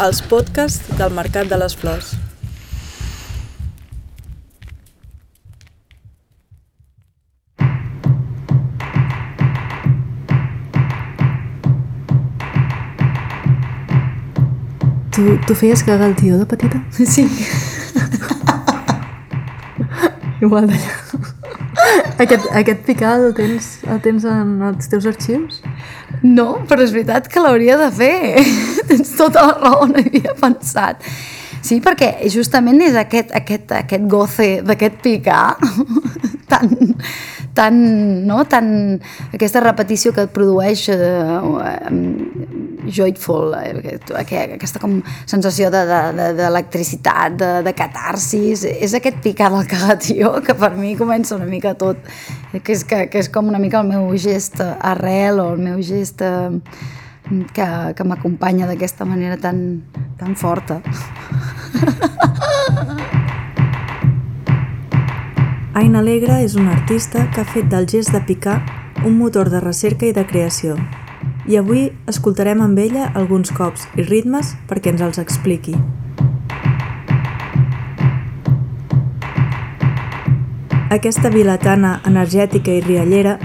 Els podcasts del Mercat de les Flors. Tu, tu feies cagar el tio de petita? Sí. Igual d'allà. Aquest, aquest picat el tens, el tens en els teus arxius? No, però és veritat que l'hauria de fer. Tens tota la raó, no hi havia pensat. Sí, perquè justament és aquest, aquest, aquest goce d'aquest picar tan, tan, no? tan, aquesta repetició que produeix uh, joyful, eh, aquesta com sensació d'electricitat, de, de, de, de catarsis, és aquest picar del cagatió que per mi comença una mica tot, que és, que, que és com una mica el meu gest arrel o el meu gest uh, que, que m'acompanya d'aquesta manera tan, tan forta. Aina Alegre és una artista que ha fet del gest de picar un motor de recerca i de creació. I avui escoltarem amb ella alguns cops i ritmes perquè ens els expliqui. Aquesta vilatana energètica i riallera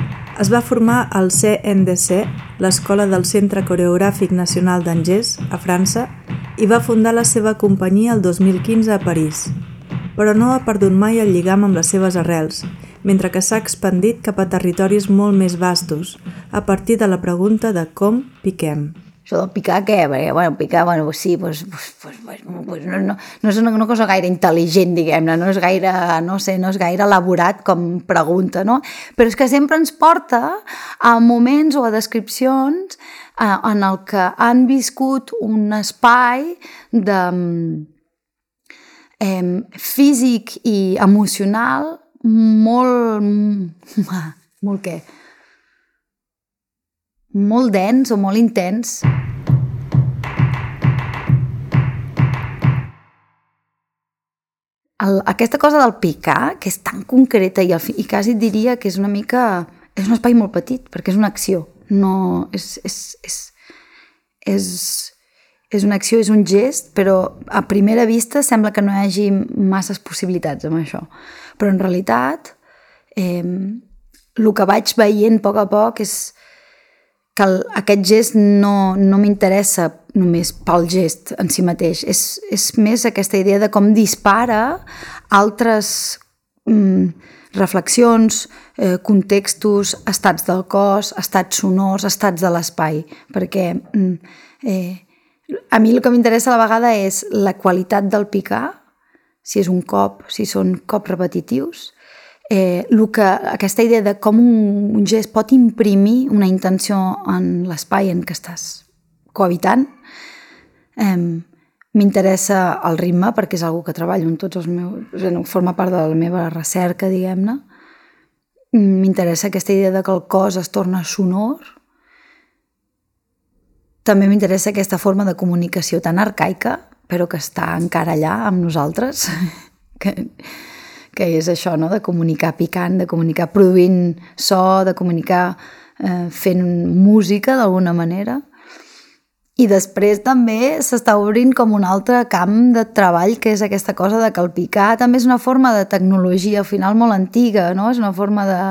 es va formar al CNDC, l'Escola del Centre Coreogràfic Nacional d'Angers, a França, i va fundar la seva companyia el 2015 a París. Però no ha perdut mai el lligam amb les seves arrels, mentre que s'ha expandit cap a territoris molt més vastos, a partir de la pregunta de com piquem. Això del picar, què? Perquè, bueno, picar, bueno, sí, pues, pues, pues, pues, no, no, no és una, una cosa gaire intel·ligent, diguem-ne, no és gaire, no sé, no és gaire elaborat com pregunta, no? Però és que sempre ens porta a moments o a descripcions eh, en el que han viscut un espai de eh, físic i emocional molt... molt què? molt dens o molt intens. El, aquesta cosa del picar, que és tan concreta i, fi, i quasi diria que és una mica... És un espai molt petit, perquè és una acció. No, és, és, és, és, és una acció, és un gest, però a primera vista sembla que no hi hagi masses possibilitats amb això. Però en realitat, eh, el que vaig veient a poc a poc és, que el, aquest gest no, no m'interessa només pel gest en si mateix, és, és més aquesta idea de com dispara altres mm, reflexions, eh, contextos, estats del cos, estats sonors, estats de l'espai, perquè mm, eh, a mi el que m'interessa a la vegada és la qualitat del picar, si és un cop, si són cops repetitius, eh, que, aquesta idea de com un, un gest pot imprimir una intenció en l'espai en què estàs cohabitant, eh, m'interessa el ritme perquè és algo que treballo en tots els meus... forma part de la meva recerca, diguem-ne. M'interessa aquesta idea de que el cos es torna sonor. També m'interessa aquesta forma de comunicació tan arcaica, però que està encara allà amb nosaltres, que, que és això, no? de comunicar picant, de comunicar produint so, de comunicar eh, fent música d'alguna manera. I després també s'està obrint com un altre camp de treball, que és aquesta cosa de que el picar també és una forma de tecnologia al final molt antiga, no? és una forma de...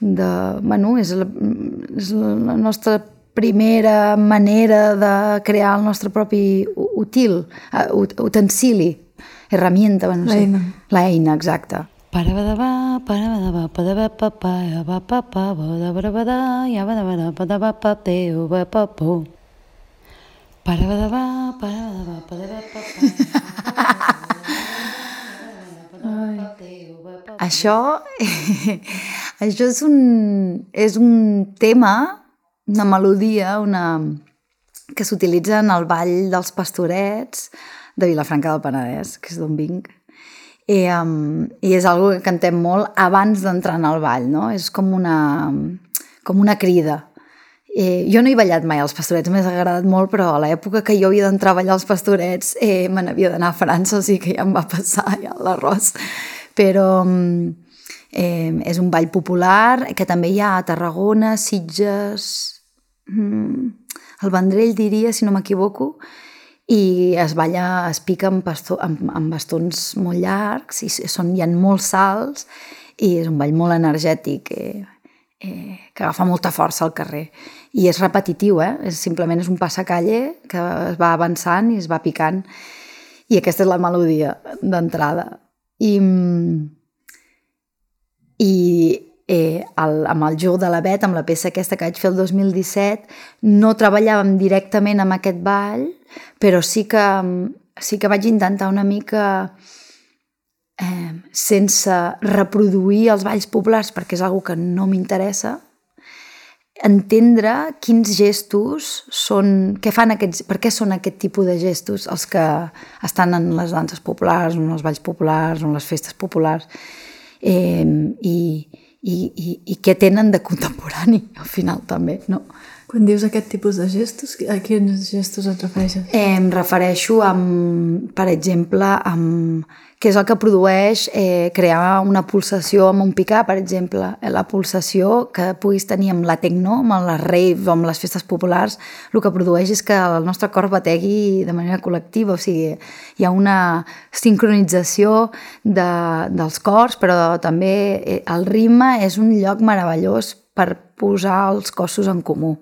de bueno, és la, és la nostra primera manera de crear el nostre propi útil, uh, utensili, herramienta, bueno, no sé. L'eina. L'eina, exacte. Parabadabà, parabadabà, padabà, pa, ba, pa, pa, badabadabà, ya badabadà, padabà, pa, teo, ba, pa, po. Parabadabà, parabadabà, padabà, pa, pa. Això, això és un, és un tema, una melodia, una, que s'utilitza en el ball dels pastorets, de Vilafranca del Penedès, que és d'on vinc. I, um, I és algo que cantem molt abans d'entrar en el ball, no? És com una, com una crida. Eh, jo no he ballat mai als pastorets, m'ha agradat molt, però a l'època que jo havia d'entrar a ballar als pastorets eh, me n'havia d'anar a França, o sigui que ja em va passar ja l'arròs. Però eh, és un ball popular que també hi ha a Tarragona, Sitges, mm, el Vendrell diria, si no m'equivoco, i es balla, es pica amb, bastó, amb, amb bastons molt llargs i són, hi ha molts salts i és un ball molt energètic eh, eh, que agafa molta força al carrer. I és repetitiu, eh? és, simplement és un passacalle que es va avançant i es va picant. I aquesta és la melodia d'entrada. I, i eh, el, amb el joc de la Bet, amb la peça aquesta que vaig fer el 2017, no treballàvem directament amb aquest ball, però sí que, sí que vaig intentar una mica eh, sense reproduir els balls populars perquè és una que no m'interessa, entendre quins gestos són, què fan aquests, per què són aquest tipus de gestos els que estan en les danses populars, en els balls populars, en les festes populars. Eh, i, i, i, i què tenen de contemporani, al final, també, no? Quan dius aquest tipus de gestos, a quins gestos et refereixes? Eh, em refereixo, amb, per exemple, amb què és el que produeix eh, crear una pulsació amb un picar, per exemple. La pulsació que puguis tenir amb la tecno, amb les raves o amb les festes populars, el que produeix és que el nostre cor bategui de manera col·lectiva, o sigui, hi ha una sincronització de, dels cors, però també eh, el ritme és un lloc meravellós per posar els cossos en comú.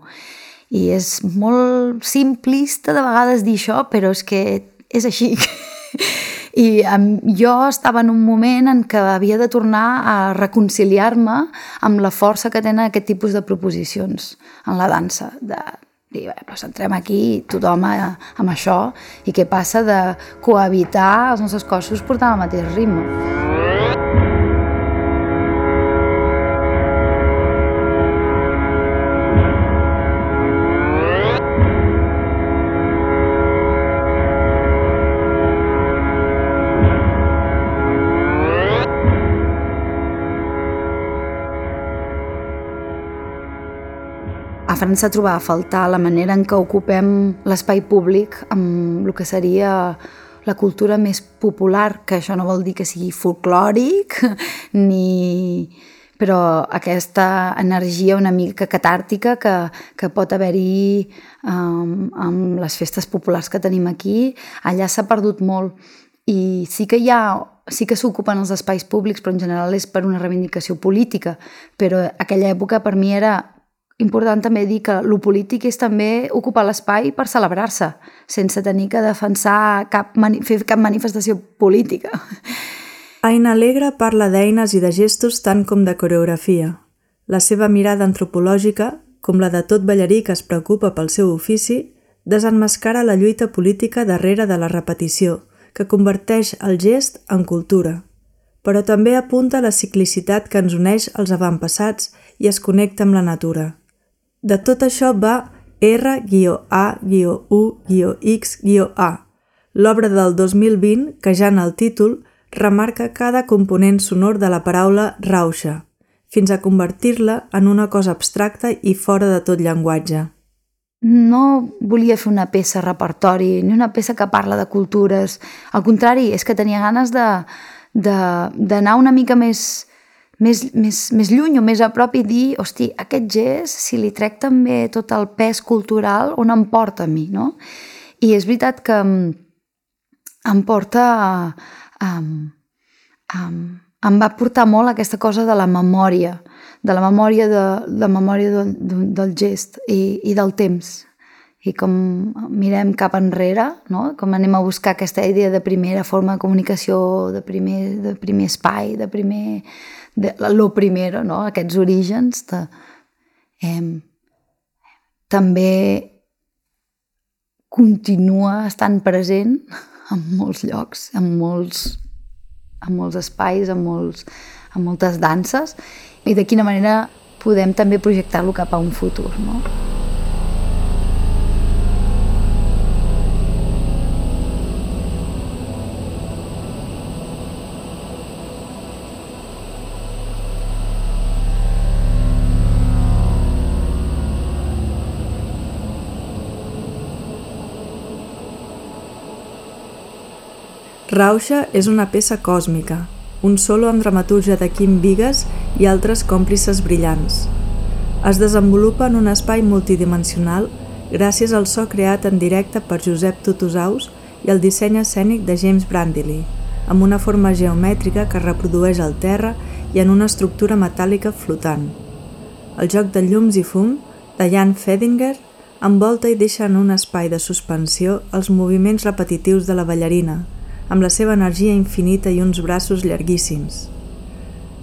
I és molt simplista de vegades dir això, però és que és així. I um, jo estava en un moment en què havia de tornar a reconciliar-me amb la força que tenen aquest tipus de proposicions en la dansa, de dir, bé, doncs entrem aquí tothom a, amb això i què passa de cohabitar els nostres cossos portant el mateix ritme. França trobava a faltar la manera en què ocupem l'espai públic amb el que seria la cultura més popular, que això no vol dir que sigui folclòric, ni... però aquesta energia una mica catàrtica que, que pot haver-hi um, amb les festes populars que tenim aquí, allà s'ha perdut molt. I sí que hi ha sí que s'ocupen els espais públics, però en general és per una reivindicació política. Però aquella època per mi era important també dir que lo polític és també ocupar l'espai per celebrar-se, sense tenir que defensar cap, fer cap manifestació política. Aina Alegre parla d'eines i de gestos tant com de coreografia. La seva mirada antropològica, com la de tot ballarí que es preocupa pel seu ofici, desenmascara la lluita política darrere de la repetició, que converteix el gest en cultura. Però també apunta la ciclicitat que ens uneix als avantpassats i es connecta amb la natura. De tot això va R-A-U-X-A, l'obra del 2020 que ja en el títol remarca cada component sonor de la paraula rauxa, fins a convertir-la en una cosa abstracta i fora de tot llenguatge. No volia fer una peça repertori, ni una peça que parla de cultures. Al contrari, és que tenia ganes d'anar una mica més, més, més, més lluny o més a prop i dir, hosti, aquest gest, si li trec també tot el pes cultural, on em porta a mi, no? I és veritat que em porta a, a, em va portar molt aquesta cosa de la memòria, de la memòria, de, de memòria de, de, del gest i, i del temps. I com mirem cap enrere, no? com anem a buscar aquesta idea de primera forma de comunicació, de primer, de primer espai, de primer, de lo primero, no? aquests orígens, de, eh, també continua estant present en molts llocs, en molts, en molts espais, en, molts, en moltes danses, i de quina manera podem també projectar-lo cap a un futur. No? Rauxa és una peça còsmica, un solo amb dramatúrgia de Quim Vigues i altres còmplices brillants. Es desenvolupa en un espai multidimensional gràcies al so creat en directe per Josep Tutusaus i el disseny escènic de James Brandilly, amb una forma geomètrica que reprodueix el terra i en una estructura metàl·lica flotant. El joc de llums i fum, de Jan Fedinger, envolta i deixa en un espai de suspensió els moviments repetitius de la ballarina, amb la seva energia infinita i uns braços llarguíssims.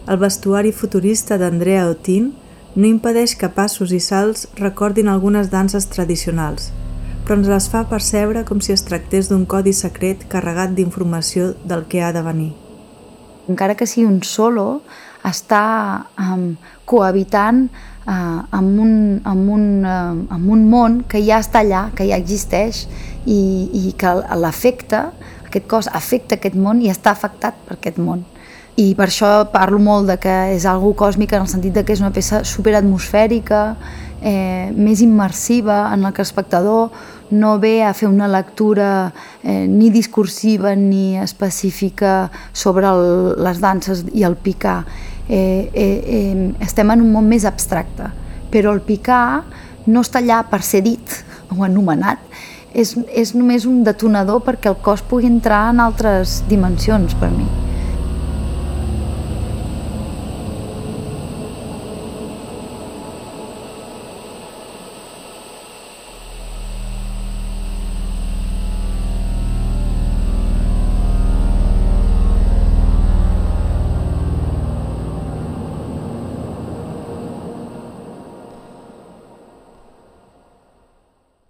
El vestuari futurista d'Andrea Otin no impedeix que passos i salts recordin algunes danses tradicionals, però ens les fa percebre com si es tractés d'un codi secret carregat d'informació del que ha de venir. Encara que sigui un solo, està um, cohabitant uh, amb, un, amb, un, uh, amb un món que ja està allà, que ja existeix i, i que l'afecta, aquest cos afecta aquest món i està afectat per aquest món. I per això parlo molt de que és algo còsmic en el sentit de que és una peça superatmosfèrica, eh, més immersiva, en la que l'espectador no ve a fer una lectura eh, ni discursiva ni específica sobre el, les danses i el picar, eh, eh, eh, estem en un món més abstracte, però el picar no està allà per ser dit o anomenat, és, és només un detonador perquè el cos pugui entrar en altres dimensions per mi.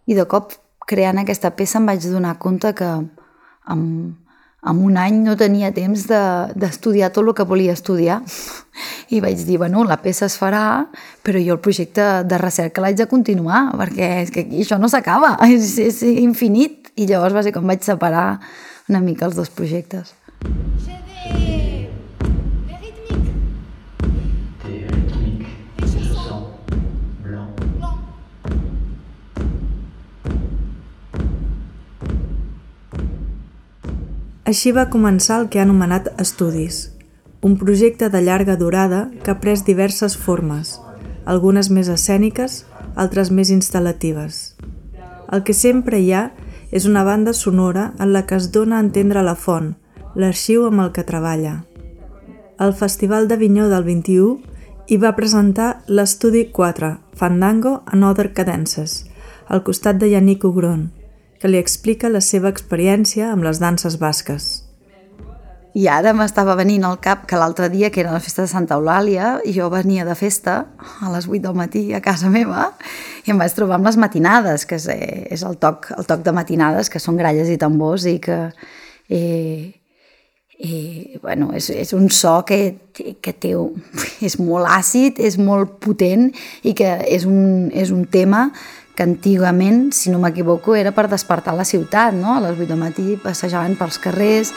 I de cop, creant aquesta peça, em vaig donar compte que en, en un any no tenia temps d'estudiar de, tot el que volia estudiar. I vaig dir, bueno, la peça es farà, però jo el projecte de recerca l'haig de continuar, perquè és que aquí això no s'acaba, és, és infinit. I llavors va ser com vaig separar una mica els dos projectes. Així va començar el que ha anomenat Estudis, un projecte de llarga durada que ha pres diverses formes, algunes més escèniques, altres més instal·latives. El que sempre hi ha és una banda sonora en la que es dona a entendre la font, l'arxiu amb el que treballa. El Festival d'Avinyó del 21 hi va presentar l'estudi 4, Fandango and Other Cadences, al costat de Yannick Ugron, que li explica la seva experiència amb les danses basques. I ara m'estava venint al cap que l'altre dia, que era la festa de Santa Eulàlia, jo venia de festa a les 8 del matí a casa meva i em vaig trobar amb les matinades, que és, és el, toc, el toc de matinades, que són gralles i tambors i que... Eh, i, bueno, és, és un so que, que té, és molt àcid, és molt potent i que és un, és un tema que antigament, si no m'equivoco, era per despertar la ciutat, no? A les 8 del matí passejaven pels carrers...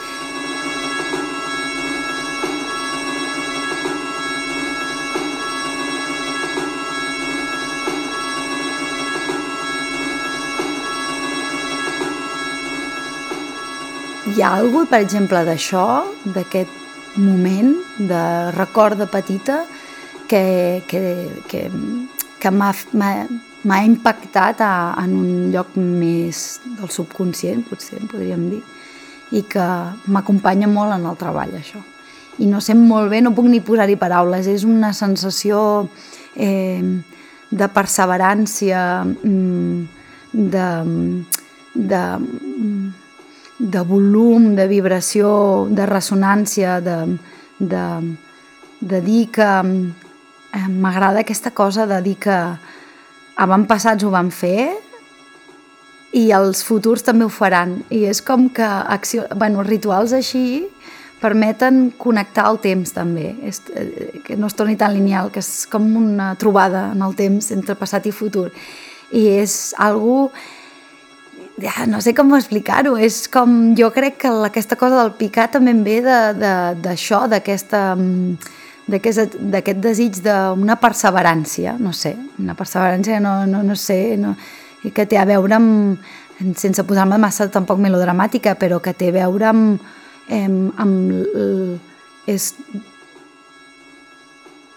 Hi ha alguna per exemple, d'això, d'aquest moment de record de petita que, que, que, que m'ha m'ha impactat a, en un lloc més del subconscient, potser podríem dir, i que m'acompanya molt en el treball, això. I no sé molt bé, no puc ni posar-hi paraules, és una sensació eh, de perseverància, mm, de, de, de volum, de vibració, de ressonància, de, de, de dir que eh, m'agrada aquesta cosa de dir que avantpassats ho van fer i els futurs també ho faran. I és com que acció, bueno, rituals així permeten connectar el temps també, és, eh, que no es torni tan lineal, que és com una trobada en el temps entre passat i futur. I és algo ja, no sé com explicar-ho, és com, jo crec que aquesta cosa del picar també em ve d'això, d'aquesta d'aquest desig d'una perseverància, no sé, una perseverància no, no, no sé, no, que té a veure amb, sense posar-me massa tampoc melodramàtica, però que té a veure amb, amb, amb és,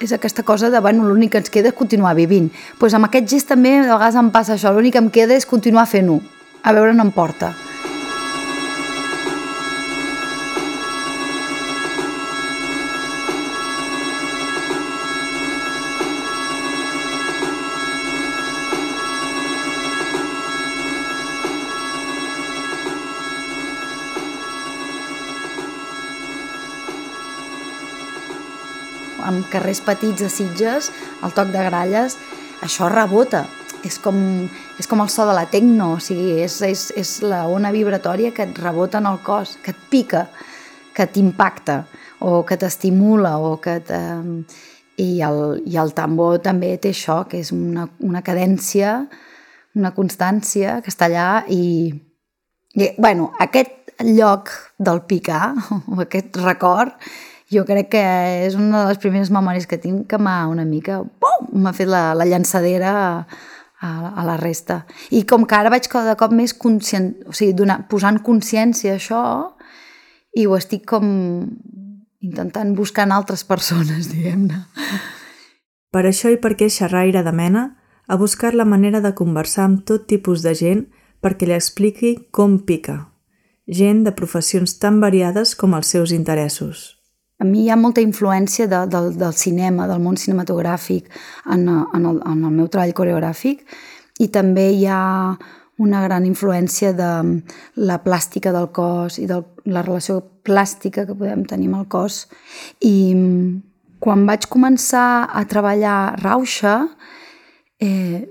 és aquesta cosa de, bueno, l'únic que ens queda és continuar vivint. Doncs pues amb aquest gest també de vegades em passa això, l'únic que em queda és continuar fent-ho, a veure on em porta. Carrers petits de Sitges, el toc de gralles, això rebota. És com, és com el so de la tecno, o sigui, és, és, és la ona vibratòria que et rebota en el cos, que et pica, que t'impacta, o que t'estimula, o que te... I el, I el tambor també té això, que és una, una cadència, una constància que està allà i, i bueno, aquest lloc del picar, o aquest record, jo crec que és una de les primeres memòries que tinc que m'ha una mica... m'ha fet la, la llançadera a, a la resta. I com que ara vaig cada cop més conscient, o sigui, donar, posant consciència a això i ho estic com intentant buscar en altres persones, diguem-ne. Per això i perquè xerraire de mena ha buscat la manera de conversar amb tot tipus de gent perquè li expliqui com pica. Gent de professions tan variades com els seus interessos a mi hi ha molta influència de, del, del cinema, del món cinematogràfic en, en, el, en el meu treball coreogràfic i també hi ha una gran influència de la plàstica del cos i de la relació plàstica que podem tenir amb el cos. I quan vaig començar a treballar Rauxa, eh,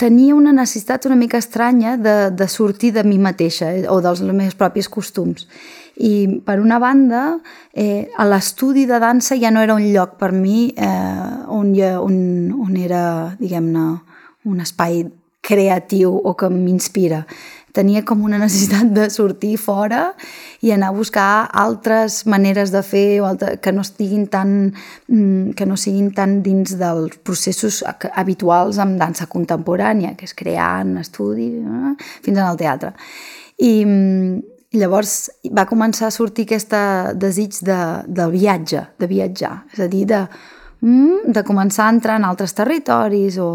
tenia una necessitat una mica estranya de, de sortir de mi mateixa eh, o dels meus propis costums. I, per una banda, eh, l'estudi de dansa ja no era un lloc per mi eh, on, ja, on, on era, diguem-ne, un espai creatiu o que m'inspira. Tenia com una necessitat de sortir fora i anar a buscar altres maneres de fer o altre, que no estiguin tan mm, que no siguin tan dins dels processos habituals amb dansa contemporània, que és crear en estudi eh, fins en el teatre. I, mm, llavors va començar a sortir aquest desig de, de viatge, de viatjar, és a dir, de, mm, de començar a entrar en altres territoris o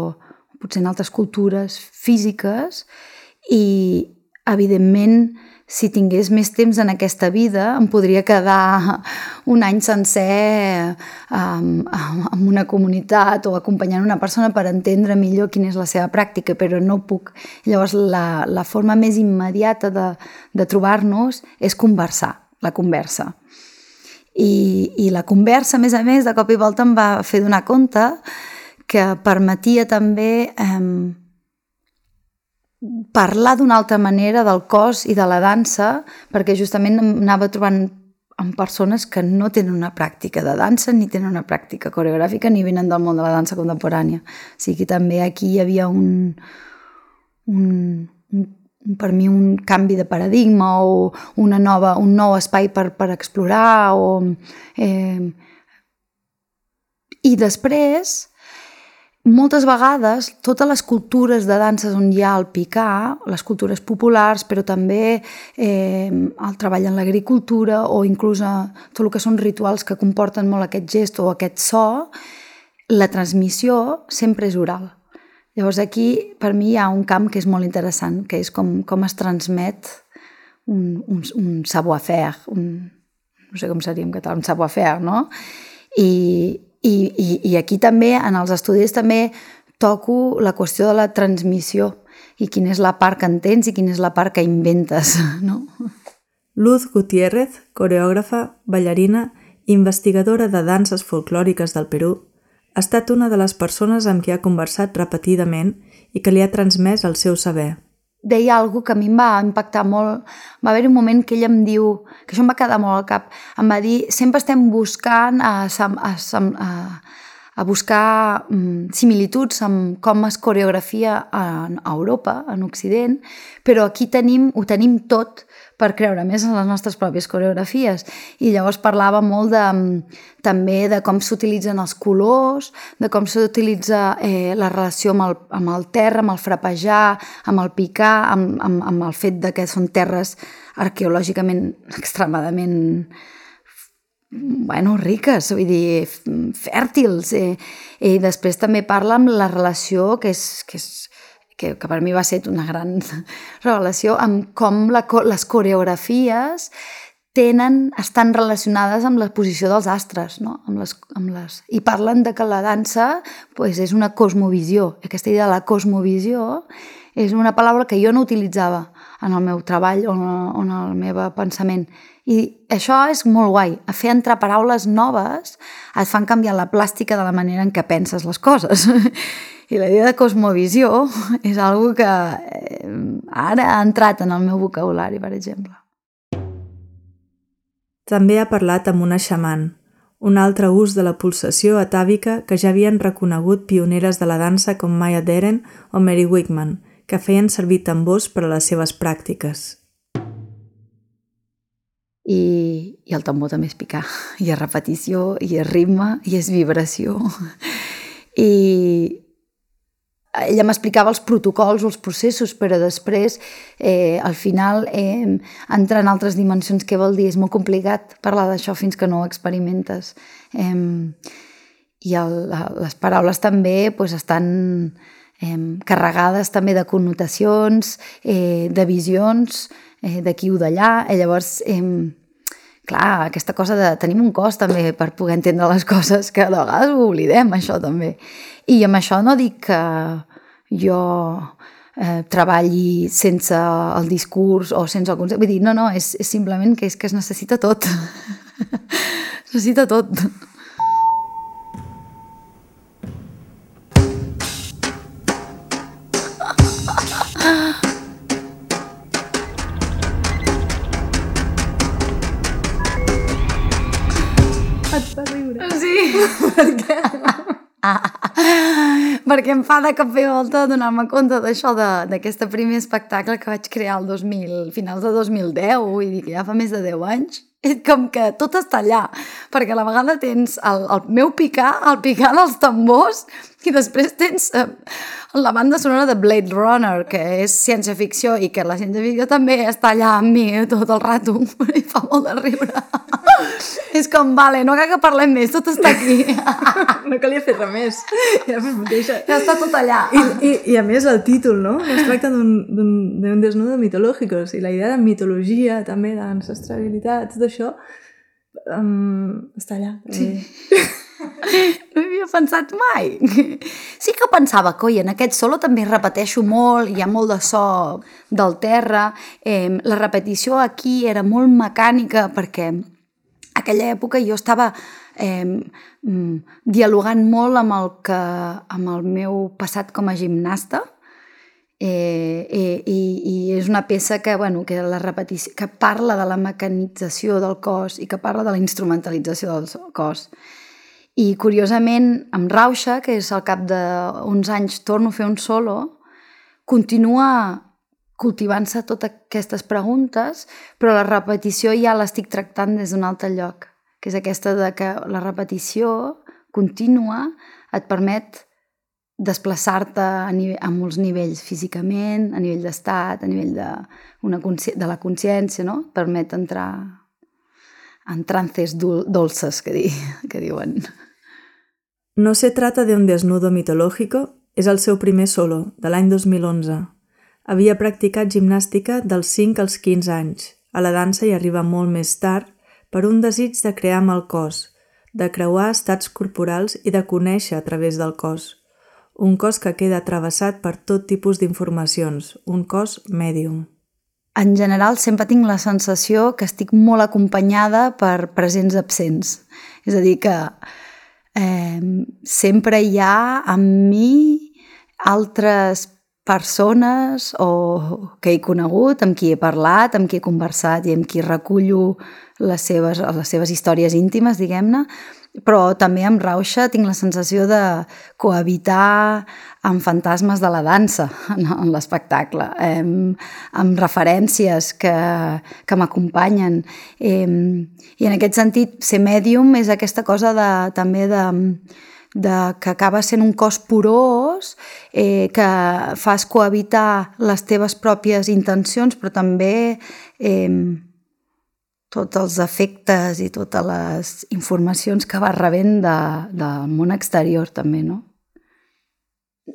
potser en altres cultures físiques i, evidentment, si tingués més temps en aquesta vida, em podria quedar un any sencer amb, amb una comunitat o acompanyant una persona per entendre millor quina és la seva pràctica, però no puc. Llavors, la, la forma més immediata de, de trobar-nos és conversar, la conversa. I, I la conversa, a més a més, de cop i volta em va fer donar compte que permetia també eh, parlar d'una altra manera del cos i de la dansa, perquè justament anava trobant amb persones que no tenen una pràctica de dansa ni tenen una pràctica coreogràfica ni venen del món de la dansa contemporània. O sigui que també aquí hi havia un, un, un per mi un canvi de paradigma o una nova, un nou espai per, per explorar o, eh, i després moltes vegades, totes les cultures de danses on hi ha el picar, les cultures populars, però també eh, el treball en l'agricultura o inclús tot el que són rituals que comporten molt aquest gest o aquest so, la transmissió sempre és oral. Llavors aquí, per mi, hi ha un camp que és molt interessant, que és com, com es transmet un, un, un savoir-faire, un, no sé com seria en català, un savoir-faire, no? I, i, i, I aquí també, en els estudis, també toco la qüestió de la transmissió i quina és la part que entens i quina és la part que inventes, no? Luz Gutiérrez, coreògrafa, ballarina i investigadora de danses folclòriques del Perú, ha estat una de les persones amb qui ha conversat repetidament i que li ha transmès el seu saber deia alguna que a mi em va impactar molt. Va haver un moment que ella em diu, que això em va quedar molt al cap, em va dir, sempre estem buscant a, a, a, a buscar mm, similituds amb com es coreografia a, a Europa, en Occident, però aquí tenim, ho tenim tot per creure més en les nostres pròpies coreografies. I llavors parlava molt de, també de com s'utilitzen els colors, de com s'utilitza eh, la relació amb el, amb el terra, amb el frapejar, amb el picar, amb, amb, amb el fet de que són terres arqueològicament extremadament bueno, riques, vull dir, fèrtils. Eh, I després també parla amb la relació que és, que és que, que per mi va ser una gran relació amb com la, les coreografies tenen, estan relacionades amb la posició dels astres, no? amb les, amb les... i parlen de que la dansa pues, és una cosmovisió. Aquesta idea de la cosmovisió és una paraula que jo no utilitzava en el meu treball o en el meu pensament. I això és molt guai. A fer entrar paraules noves et fan canviar la plàstica de la manera en què penses les coses. I la idea de cosmovisió és algo que eh, ara ha entrat en el meu vocabulari, per exemple. També ha parlat amb una xaman, un altre ús de la pulsació atàvica que ja havien reconegut pioneres de la dansa com Maya Deren o Mary Wigman, que feien servir tambors per a les seves pràctiques. I, i el tambor també és picar, i és repetició, i és ritme, i és vibració. I, ella m'explicava els protocols o els processos, però després, eh, al final, eh, entra en altres dimensions. Què vol dir? És molt complicat parlar d'això fins que no ho experimentes. Eh, I el, les paraules també pues, estan eh, carregades també de connotacions, eh, de visions, eh, d'aquí o d'allà. I llavors, eh, clar, aquesta cosa de tenim un cos també per poder entendre les coses, que de vegades ho oblidem, això també. I amb això no dic que jo eh, treballi sense el discurs o sense el concepte. Vull dir, no, no, és, és simplement que és que es necessita tot. es necessita tot. Perquè em fa de cap i volta donar-me compte d'això, d'aquest primer espectacle que vaig crear el 2000, finals de 2010, vull dir que ja fa més de 10 anys. És com que tot està allà, perquè a la vegada tens el, el meu picar, el picar dels tambors, i després tens eh, la banda sonora de Blade Runner, que és ciència-ficció, i que la ciència-ficció també està allà amb mi tot el rato, i fa molt de riure. És com, vale, no cal que parlem més, tot està aquí. no calia fer res més. Ja, mateixa. ja està tot allà. I, i, I a més el títol, no? Es tracta d'un desnudo mitològic, i la idea de mitologia, també, d'ancestralitat, tot això, um, està allà. Sí. no havia pensat mai. Sí que pensava que, oi, en aquest solo també repeteixo molt, hi ha molt de so del terra, eh, la repetició aquí era molt mecànica perquè aquella època jo estava eh, dialogant molt amb el, que, amb el meu passat com a gimnasta, Eh, eh, i, i és una peça que, bueno, que, la repetició, que parla de la mecanització del cos i que parla de la instrumentalització del cos. I curiosament, amb Rauxa, que és al cap d'uns anys torno a fer un solo, continua cultivant-se totes aquestes preguntes, però la repetició ja l'estic tractant des d'un altre lloc, que és aquesta de que la repetició contínua et permet desplaçar-te a, a molts nivells, físicament, a nivell d'estat, a nivell de, una de la consciència, no? Permet entrar en trances dolces, que, di que diuen. No se trata de un desnudo mitológico és el seu primer solo, de l'any 2011. Havia practicat gimnàstica dels 5 als 15 anys. A la dansa hi arriba molt més tard per un desig de crear amb el cos, de creuar estats corporals i de conèixer a través del cos un cos que queda travessat per tot tipus d'informacions, un cos mèdium. En general, sempre tinc la sensació que estic molt acompanyada per presents absents. És a dir, que eh, sempre hi ha amb mi altres persones o que he conegut, amb qui he parlat, amb qui he conversat i amb qui recullo les seves, les seves històries íntimes, diguem-ne, però també amb Rauxa tinc la sensació de cohabitar amb fantasmes de la dansa en, l'espectacle, amb, amb referències que, que m'acompanyen. I en aquest sentit, ser mèdium és aquesta cosa de, també de, de, que acaba sent un cos porós, eh, que fas cohabitar les teves pròpies intencions, però també eh, tots els efectes i totes les informacions que va rebent de, del món exterior també, no?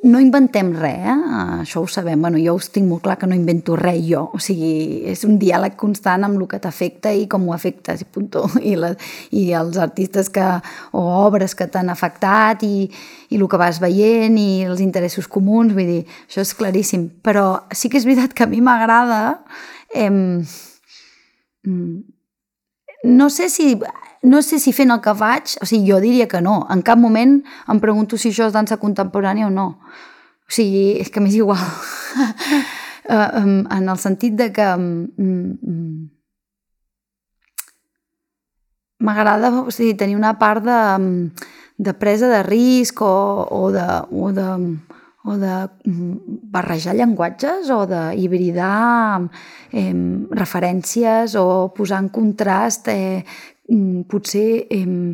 No inventem res, eh? això ho sabem. Bueno, jo us tinc molt clar que no invento res jo. O sigui, és un diàleg constant amb el que t'afecta i com ho afectes, i puntó. I, la, I els artistes que, o obres que t'han afectat i, i el que vas veient i els interessos comuns, vull dir, això és claríssim. Però sí que és veritat que a mi m'agrada eh, no sé si no sé si fent el que faig, o sigui, jo diria que no. En cap moment em pregunto si això és dansa contemporània o no. O sigui, és que m'és igual. Eh, en el sentit de que m'agrada o sigui, tenir una part de, de presa de risc o, o de, o de o de mm, barrejar llenguatges o d'hibridar eh, referències o posar en contrast eh, mm, potser eh,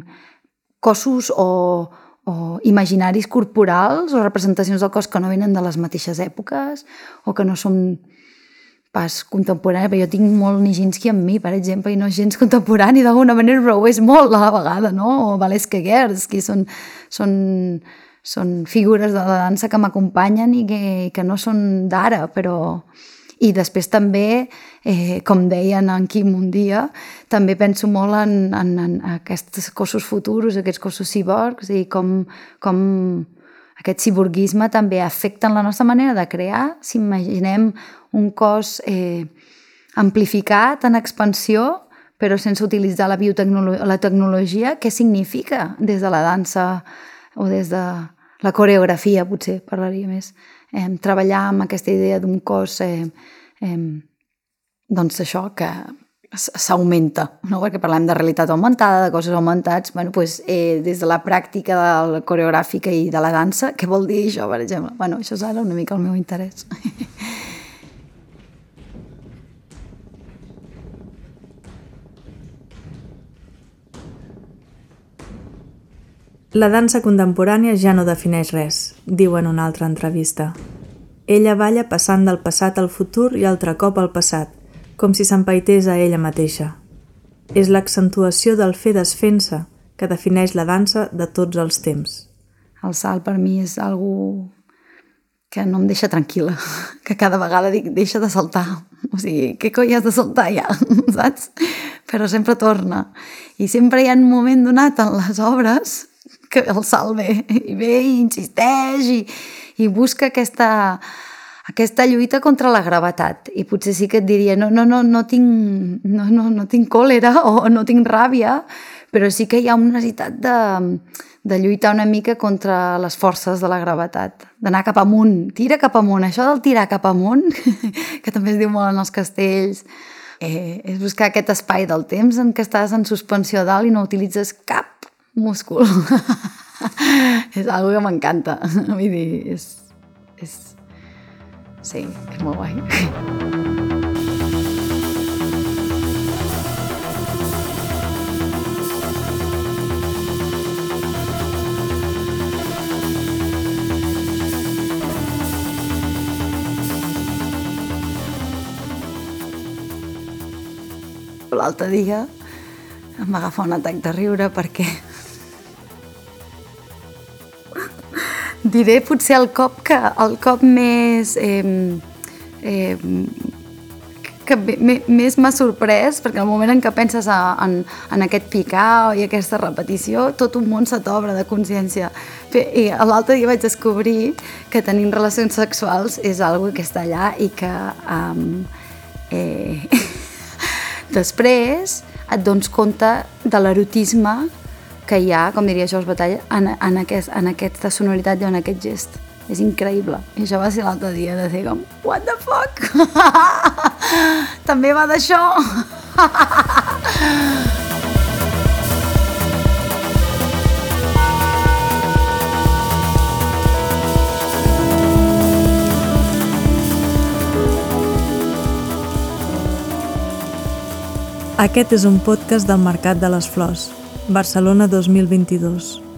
cossos o, o imaginaris corporals o representacions del cos que no venen de les mateixes èpoques o que no són pas contemporani, però jo tinc molt Nijinsky amb mi, per exemple, i no gens contemporani d'alguna manera, però ho és molt a la vegada, no? O Valeska Gersky, són, són són figures de la dansa que m'acompanyen i que, que no són d'ara, però... I després també, eh, com deien en Quim un dia, també penso molt en, en, en aquests cossos futurs, aquests cossos ciborgs, i com, com aquest ciborguisme també afecta la nostra manera de crear. Si imaginem un cos eh, amplificat, en expansió, però sense utilitzar la biotecnologia, la tecnologia, què significa des de la dansa o des de la coreografia, potser parlaria més. Eh, treballar amb aquesta idea d'un cos, eh, eh, doncs això, que s'augmenta, no? perquè parlem de realitat augmentada, de coses augmentats, bueno, pues, eh, des de la pràctica de la coreogràfica i de la dansa, què vol dir això, per exemple? Bueno, això és ara una mica el meu interès. La dansa contemporània ja no defineix res, diu en una altra entrevista. Ella balla passant del passat al futur i altre cop al passat, com si s'empaités a ella mateixa. És l'accentuació del fer desfent-se que defineix la dansa de tots els temps. El salt per mi és algo que no em deixa tranquil·la, que cada vegada dic, deixa de saltar. O sigui, què coi has de saltar ja, saps? Però sempre torna. I sempre hi ha un moment donat en les obres que el salt ve, i ve i insisteix i, i busca aquesta, aquesta lluita contra la gravetat. I potser sí que et diria, no, no, no, no, tinc, no, no, no tinc còlera o no tinc ràbia, però sí que hi ha una necessitat de, de lluitar una mica contra les forces de la gravetat, d'anar cap amunt, tira cap amunt. Això del tirar cap amunt, que també es diu molt en els castells, eh, és buscar aquest espai del temps en què estàs en suspensió dalt i no utilitzes cap múscul. és algo que m'encanta. Vull dir, és, és... Sí, és molt guai. L'altre dia em va agafar un atac de riure perquè diré potser el cop que el cop més eh, eh, que més m'ha sorprès, perquè al moment en què penses a, en, en aquest picar i aquesta repetició, tot un món se t'obre de consciència. I l'altre dia vaig descobrir que tenir relacions sexuals és algo que està allà i que um, eh, després et dones compte de l'erotisme que hi ha, com diria George Batalla, en, en, aquest, en aquesta sonoritat i en aquest gest. És increïble. I això va ser l'altre dia de dir com, what the fuck? També va d'això? Aquest és un podcast del Mercat de les Flors. Barcelona 2022.